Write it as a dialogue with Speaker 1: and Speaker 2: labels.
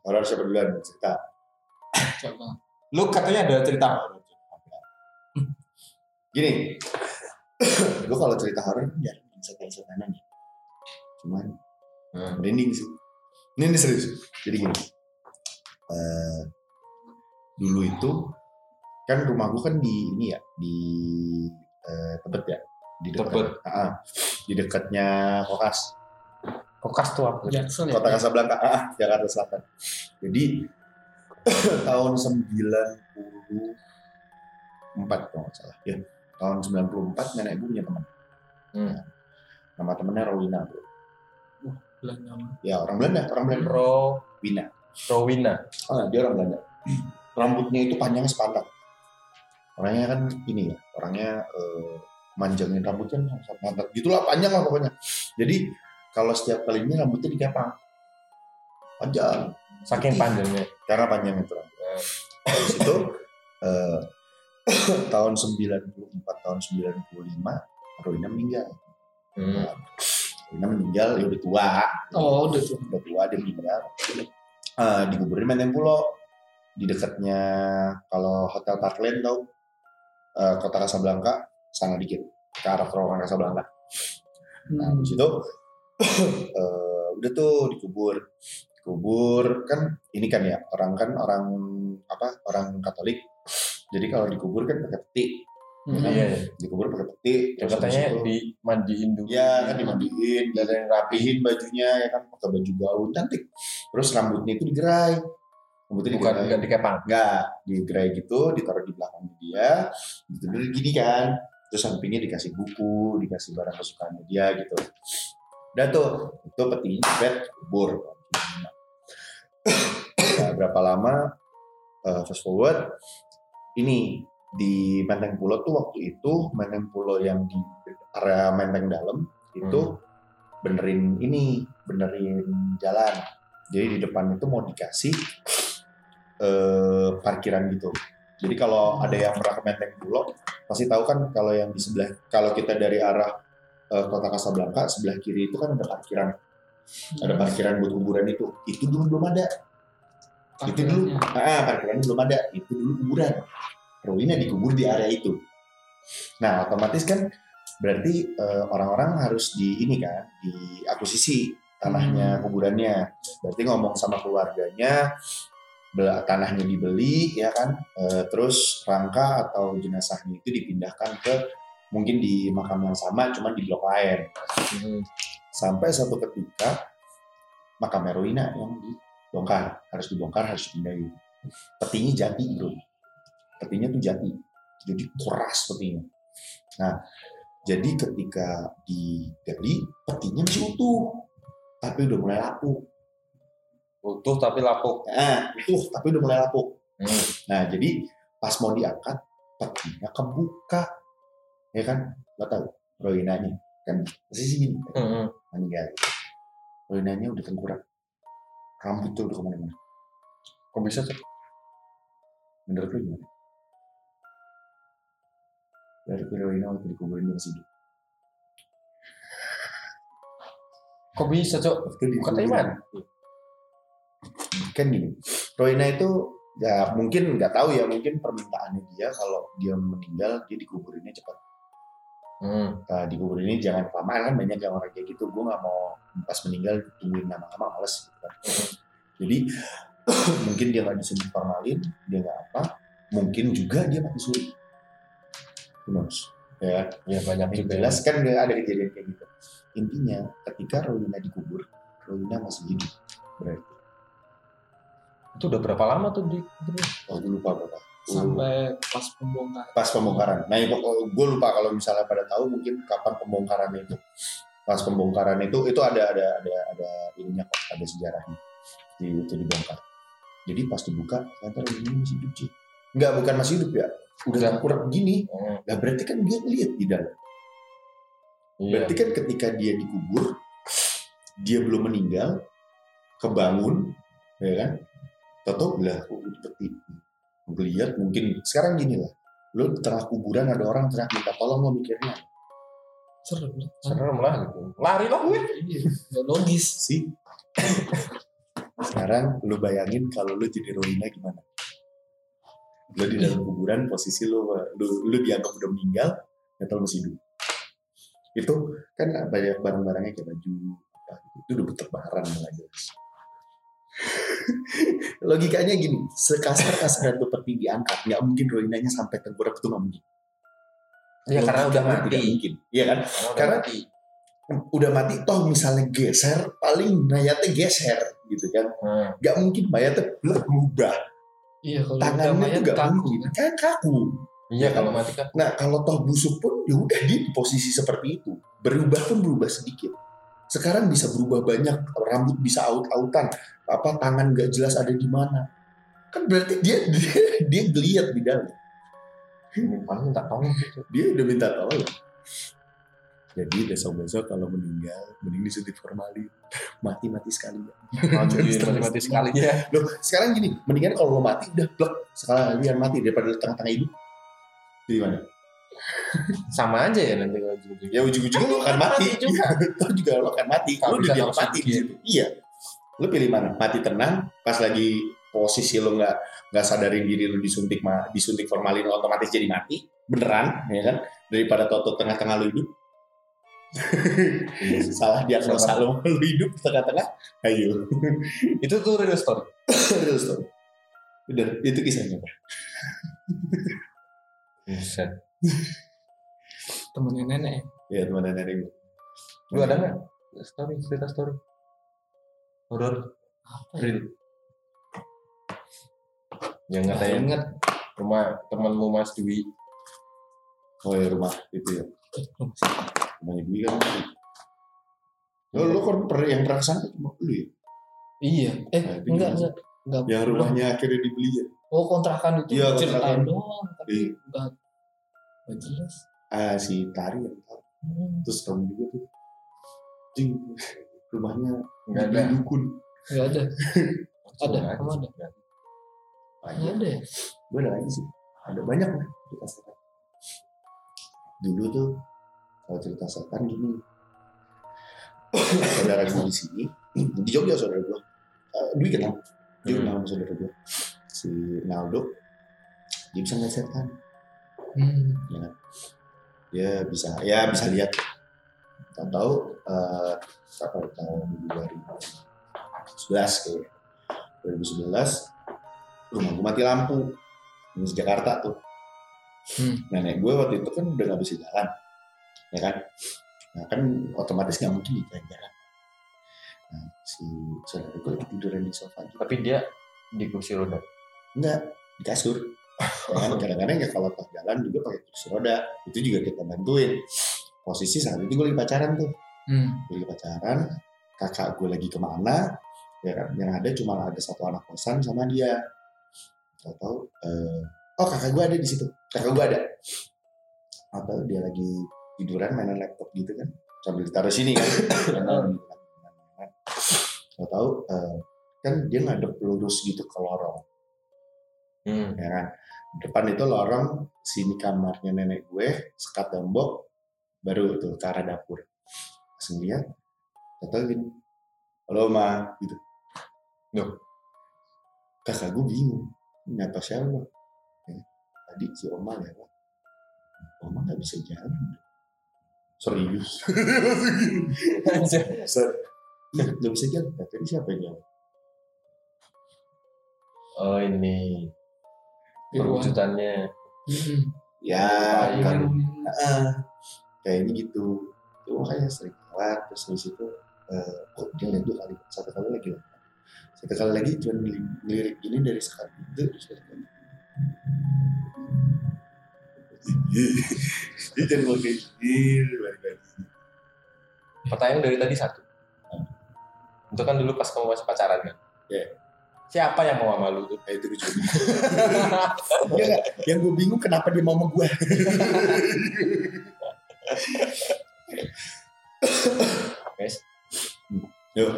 Speaker 1: Horor siapa duluan cerita?
Speaker 2: Coba.
Speaker 3: Lu katanya ada cerita horor.
Speaker 1: Gini, gue kalau cerita horor jarang setan-setanan ya. Cuman
Speaker 3: Hmm.
Speaker 1: merinding sih. Ini, ini serius. Jadi gini, eh, dulu itu kan rumah gue kan di ini ya di eh, Tebet ya, di dekat,
Speaker 3: Tebet.
Speaker 1: Ah, di dekatnya Kokas,
Speaker 3: Kokas tuh apa?
Speaker 2: Jaksel ya.
Speaker 1: Kota Kasablanka, ah, Jakarta Selatan. Jadi tahun 94 kalau nggak salah, ya tahun 94 nenek gue punya teman.
Speaker 3: Hmm.
Speaker 1: Nama temennya Rowina, bro.
Speaker 2: Belanda.
Speaker 1: Ya orang Belanda, orang Belanda.
Speaker 3: Ro
Speaker 1: Wina.
Speaker 3: Rowina.
Speaker 1: Ah, dia orang Belanda. Rambutnya itu panjangnya sepantat. Orangnya kan ini ya, orangnya eh, manjangin rambutnya sepantat. Gitulah panjang lah pokoknya. Jadi kalau setiap kali ini rambutnya dikepang. Panjang.
Speaker 3: Saking
Speaker 1: Putih.
Speaker 3: panjangnya.
Speaker 1: Karena panjang itu rambutnya. Habis itu eh, tahun 94 tahun 95 Rowina meninggal.
Speaker 3: Hmm.
Speaker 1: Rowina meninggal ya udah tua.
Speaker 2: Oh, udah tuh.
Speaker 1: udah tua dia meninggal Eh, dikuburin di Menteng Pulo di dekatnya kalau Hotel Parkland tau eh, kota Casablanca sana dikit ke arah terowongan Casablanca nah
Speaker 2: Hmm.
Speaker 1: di situ eh, udah tuh dikubur dikubur kan ini kan ya orang kan orang apa orang Katolik jadi kalau dikubur kan pakai peti
Speaker 2: Hmm.
Speaker 3: Iya, iya.
Speaker 1: dikubur pakai peti
Speaker 3: Ya,
Speaker 1: terus
Speaker 3: katanya
Speaker 1: itu-
Speaker 3: dimandiin dulu.
Speaker 1: Ya kan dimandiin, dan yang rapihin bajunya ya kan pakai baju gaun cantik. Terus rambutnya itu digerai. Rambutnya
Speaker 3: Bukan
Speaker 1: digerai.
Speaker 3: bukan dikepang.
Speaker 1: Enggak, digerai gitu, ditaruh di belakang dia. Ditidur gini kan. Terus sampingnya dikasih buku, dikasih barang kesukaannya dia gitu. Udah tuh, itu peti bed kubur. Nah, berapa lama eh, fast forward ini di Menteng Pulo tuh waktu itu Menteng Pulo yang di area Menteng Dalam itu benerin ini benerin jalan. Jadi di depan itu mau dikasih eh, parkiran gitu. Jadi kalau ada yang pernah ke Menteng Pulo pasti tahu kan kalau yang di sebelah kalau kita dari arah eh, kota Kasablanka sebelah kiri itu kan ada parkiran. Ada parkiran buat kuburan itu. Itu dulu belum ada. Itu dulu ah parkirannya belum ada. Itu dulu kuburan. Rowina dikubur di area itu. Nah otomatis kan berarti eh, orang-orang harus di ini kan diakuisisi tanahnya kuburannya. Berarti ngomong sama keluarganya tanahnya dibeli ya kan? Eh, terus rangka atau jenazahnya itu dipindahkan ke mungkin di makam yang sama cuma di blok lain.
Speaker 3: Hmm.
Speaker 1: sampai satu ketika makam Rowina yang dibongkar. Harus dibongkar harus dipindahin. Petinya jati bro. Petinya tuh jati. Jadi keras petinya. Nah jadi ketika digali petinya masih utuh. Tapi udah mulai lapuk.
Speaker 3: Utuh tapi lapuk.
Speaker 1: nah utuh tapi udah mulai lapuk.
Speaker 3: Hmm.
Speaker 1: nah jadi pas mau diangkat petinya kebuka ya kan? Lo tahu. Rowinanya kan posisi gini.
Speaker 3: Hmm.
Speaker 1: meninggal. Rowinanya udah tengkurap. Rambutnya udah ke mana-mana.
Speaker 3: Kok bisa tuh?
Speaker 1: menurut lu gimana? Dari Rowina waktu dikuburin dia masih hidup.
Speaker 3: Kok bisa, Cok?
Speaker 1: waktu dikuburin
Speaker 3: Katanya mana?
Speaker 1: kan gini. Rowina itu ya mungkin nggak tahu ya mungkin permintaannya dia kalau dia meninggal dia dikuburinnya cepat
Speaker 3: Hmm.
Speaker 1: nah, dikuburinnya jangan kelamaan kan banyak yang orang kayak gitu gue nggak mau pas meninggal tungguin lama-lama males gitu kan jadi mungkin dia nggak disuntik formalin dia nggak apa mungkin juga dia mati suri Who knows? ya
Speaker 3: Ya banyak
Speaker 1: yang
Speaker 3: juga.
Speaker 1: jelas kan ada kejadian kayak gitu intinya ketika Rowina dikubur Rowina masih hidup berarti
Speaker 3: Itu udah berapa lama tuh di
Speaker 1: oh gue lupa berapa
Speaker 2: sampai pas pembongkar.
Speaker 1: pas pembongkaran. Nah, gue lupa kalau misalnya pada tahu mungkin kapan pembongkaran itu. Pas pembongkaran itu itu ada ada ada ada ininya kok, ada sejarahnya. Di, itu dibongkar. Jadi pas dibuka ternyata ini masih hidup sih. Enggak, bukan masih hidup ya. Udah kurang gini.
Speaker 3: Hmm.
Speaker 1: Lah berarti kan dia lihat di dalam.
Speaker 3: Iya.
Speaker 1: Berarti kan ketika dia dikubur, dia belum meninggal, kebangun, ya kan? Toto lah, kok udah peti. Ngeliat mungkin sekarang gini lah, lo di tengah kuburan ada orang teriak minta tolong lo mikirnya
Speaker 2: Serem.
Speaker 3: Serem lah gitu. Lari lah gue.
Speaker 2: Iya, nggak logis.
Speaker 1: sih. sekarang lu bayangin kalau lu jadi Rohina gimana lu di dalam kuburan posisi lu lu, lu dianggap udah meninggal atau masih hidup itu kan banyak barang-barangnya kayak baju apa itu udah berterbaran nggak jelas logikanya gini sekasar kasar itu peti diangkat. Nggak mungkin Rohinanya sampai tengkurap itu nggak mungkin.
Speaker 3: Iya karena udah
Speaker 1: Logikanya tidak
Speaker 3: mati.
Speaker 1: mungkin. Iya kan?
Speaker 3: Karena udah
Speaker 1: Karena-
Speaker 3: mati.
Speaker 1: udah mati toh misalnya geser paling mayatnya geser gitu kan.
Speaker 3: Hmm.
Speaker 1: nggak mungkin mayatnya berubah.
Speaker 2: Iya kalau
Speaker 1: tangannya tuh nggak
Speaker 2: kaku.
Speaker 1: mungkin.
Speaker 2: Kan.
Speaker 1: kan kaku.
Speaker 3: Iya kalau mati kan.
Speaker 1: nah kalau toh busuk pun ya udah di posisi seperti itu. Berubah pun berubah sedikit sekarang bisa berubah banyak rambut bisa aut-autan apa tangan nggak jelas ada di mana kan berarti dia dia, dia geliat di dalam
Speaker 3: paling minta tolong gitu.
Speaker 1: dia udah minta tolong jadi besok-besok kalau meninggal mending disuntik formalin mati mati sekali
Speaker 3: Anjir, mati-mati sekali ya.
Speaker 1: Loh, sekarang gini, mendingan kalau lo mati udah plek sekalian mati daripada tengah-tengah hidup. Jadi mana?
Speaker 3: Sama aja ya nanti kalau gitu.
Speaker 1: Ya ujung-ujungnya lo akan mati
Speaker 3: Mati juga.
Speaker 1: Toh juga lo akan mati.
Speaker 3: Kalau
Speaker 1: Lo udah dianggap
Speaker 3: langsung
Speaker 1: mati di situ. Iya. Lo pilih mana? Mati tenang, pas lagi posisi lo nggak nggak sadarin diri lo disuntik ma- disuntik formalin otomatis jadi mati beneran ya kan daripada toto tengah-tengah lo hidup salah diagnosa lo lo hidup tengah-tengah ayo
Speaker 3: Itu tuh real story.
Speaker 1: Real story. Bener, itu kisahnya.
Speaker 3: Buset.
Speaker 2: Temennya nenek.
Speaker 1: Ya teman nenek gue.
Speaker 3: Lu ada nggak story cerita story? Horor
Speaker 2: Apa ya?
Speaker 3: real. Yang
Speaker 2: Nggak
Speaker 3: ngatain
Speaker 2: inget.
Speaker 3: rumah temanmu Mas Dwi.
Speaker 1: Oh ya rumah itu ya.
Speaker 2: Eh.
Speaker 1: Rumahnya Dwi kan. Lo, lo kan pernah yang pernah ke sana cuma lu ya?
Speaker 2: Iya. Eh
Speaker 1: Nah,
Speaker 2: enggak enggak. Enggak.
Speaker 1: Yang rumahnya akhirnya dibeli ya?
Speaker 2: Oh kontrakan itu
Speaker 1: Iya,
Speaker 2: ceritain
Speaker 1: kontrakan.
Speaker 2: doang tapi
Speaker 1: Iya.
Speaker 2: enggak jelas.
Speaker 1: Ah si Tari yang tahu.
Speaker 2: Hmm,
Speaker 1: Terus kamu juga tuh. Cing, rumahnya
Speaker 3: Enggak ada.
Speaker 1: dukun.
Speaker 2: Enggak ada. Ada,
Speaker 3: Nggak
Speaker 2: kamu ada?
Speaker 3: Nggak
Speaker 2: Enggak
Speaker 1: Banyak.
Speaker 2: ada ya?
Speaker 1: Gue ada lagi sih. Ada banyak lah cerita setan. Dulu tuh kalau cerita setan gini. saudara gue di sini, di Jogja saudara gue. Uh, Dwi kenal. Dia
Speaker 3: Hmm.
Speaker 1: kenal sama saudara gue. Si Naldo. Dia bisa ngeliat setan.
Speaker 2: Hmm.
Speaker 1: ya. Dia bisa. Ya bisa lihat. Tahu-tahu eh apa tahun 2011 kayak 2011 rumah gue mati lampu. Di Jakarta tuh.
Speaker 2: Hmm.
Speaker 1: nenek gue waktu itu kan udah nggak bisa jalan ya kan? Nah kan otomatis nggak mungkin di jalan. Nah si saudara gue lagi tiduran di sofa. Gitu
Speaker 3: Tapi dia di kursi roda.
Speaker 1: enggak di kasur. ya kan kadang-kadang ya kalau pas jalan juga pakai kursi roda itu juga kita bantuin. Posisi saat itu gue lagi pacaran tuh.
Speaker 2: Hmm.
Speaker 1: gue lagi pacaran kakak gue lagi ke mana ya kan? Yang ada cuma ada satu anak kosan sama dia. Tahu eh, oh kakak gue ada di situ. Kakak gue ada. Atau dia lagi tiduran mainan laptop gitu kan. Sambil ditaruh sini kan. tahu tahu eh, kan dia ngadep lurus gitu ke lorong
Speaker 3: Hmm.
Speaker 1: ya kan? Depan itu lorong sini kamarnya nenek gue sekat tembok baru tuh ke arah dapur. Langsung lihat tahu gini. Halo ma gitu.
Speaker 3: Loh.
Speaker 1: kakak gue bingung ini apa siapa? Ya, tadi si oma lewat. Oma nggak bisa jalan. Serius? Ser- Iya, nggak bisa jalan. Tadi siapa yang jalan?
Speaker 3: Oh ini. Perwujudannya.
Speaker 2: Hmm.
Speaker 1: ya kan Ah, kayaknya gitu itu makanya sering lewat terus habis itu eh, kok dia lihat dua kali satu kali lagi lewat. satu kali lagi cuma ngeli- ngelirik gini dari sekali itu terus satu kali dia jangan mau kayak gini.
Speaker 3: Pertanyaan dari tadi satu. Itu kan dulu pas kamu masih pacaran kan?
Speaker 1: Iya
Speaker 3: siapa yang mau sama lu? Tuh
Speaker 1: itu juga ya, yang gue bingung kenapa dia mau sama gue guys. Hmm. Yuk.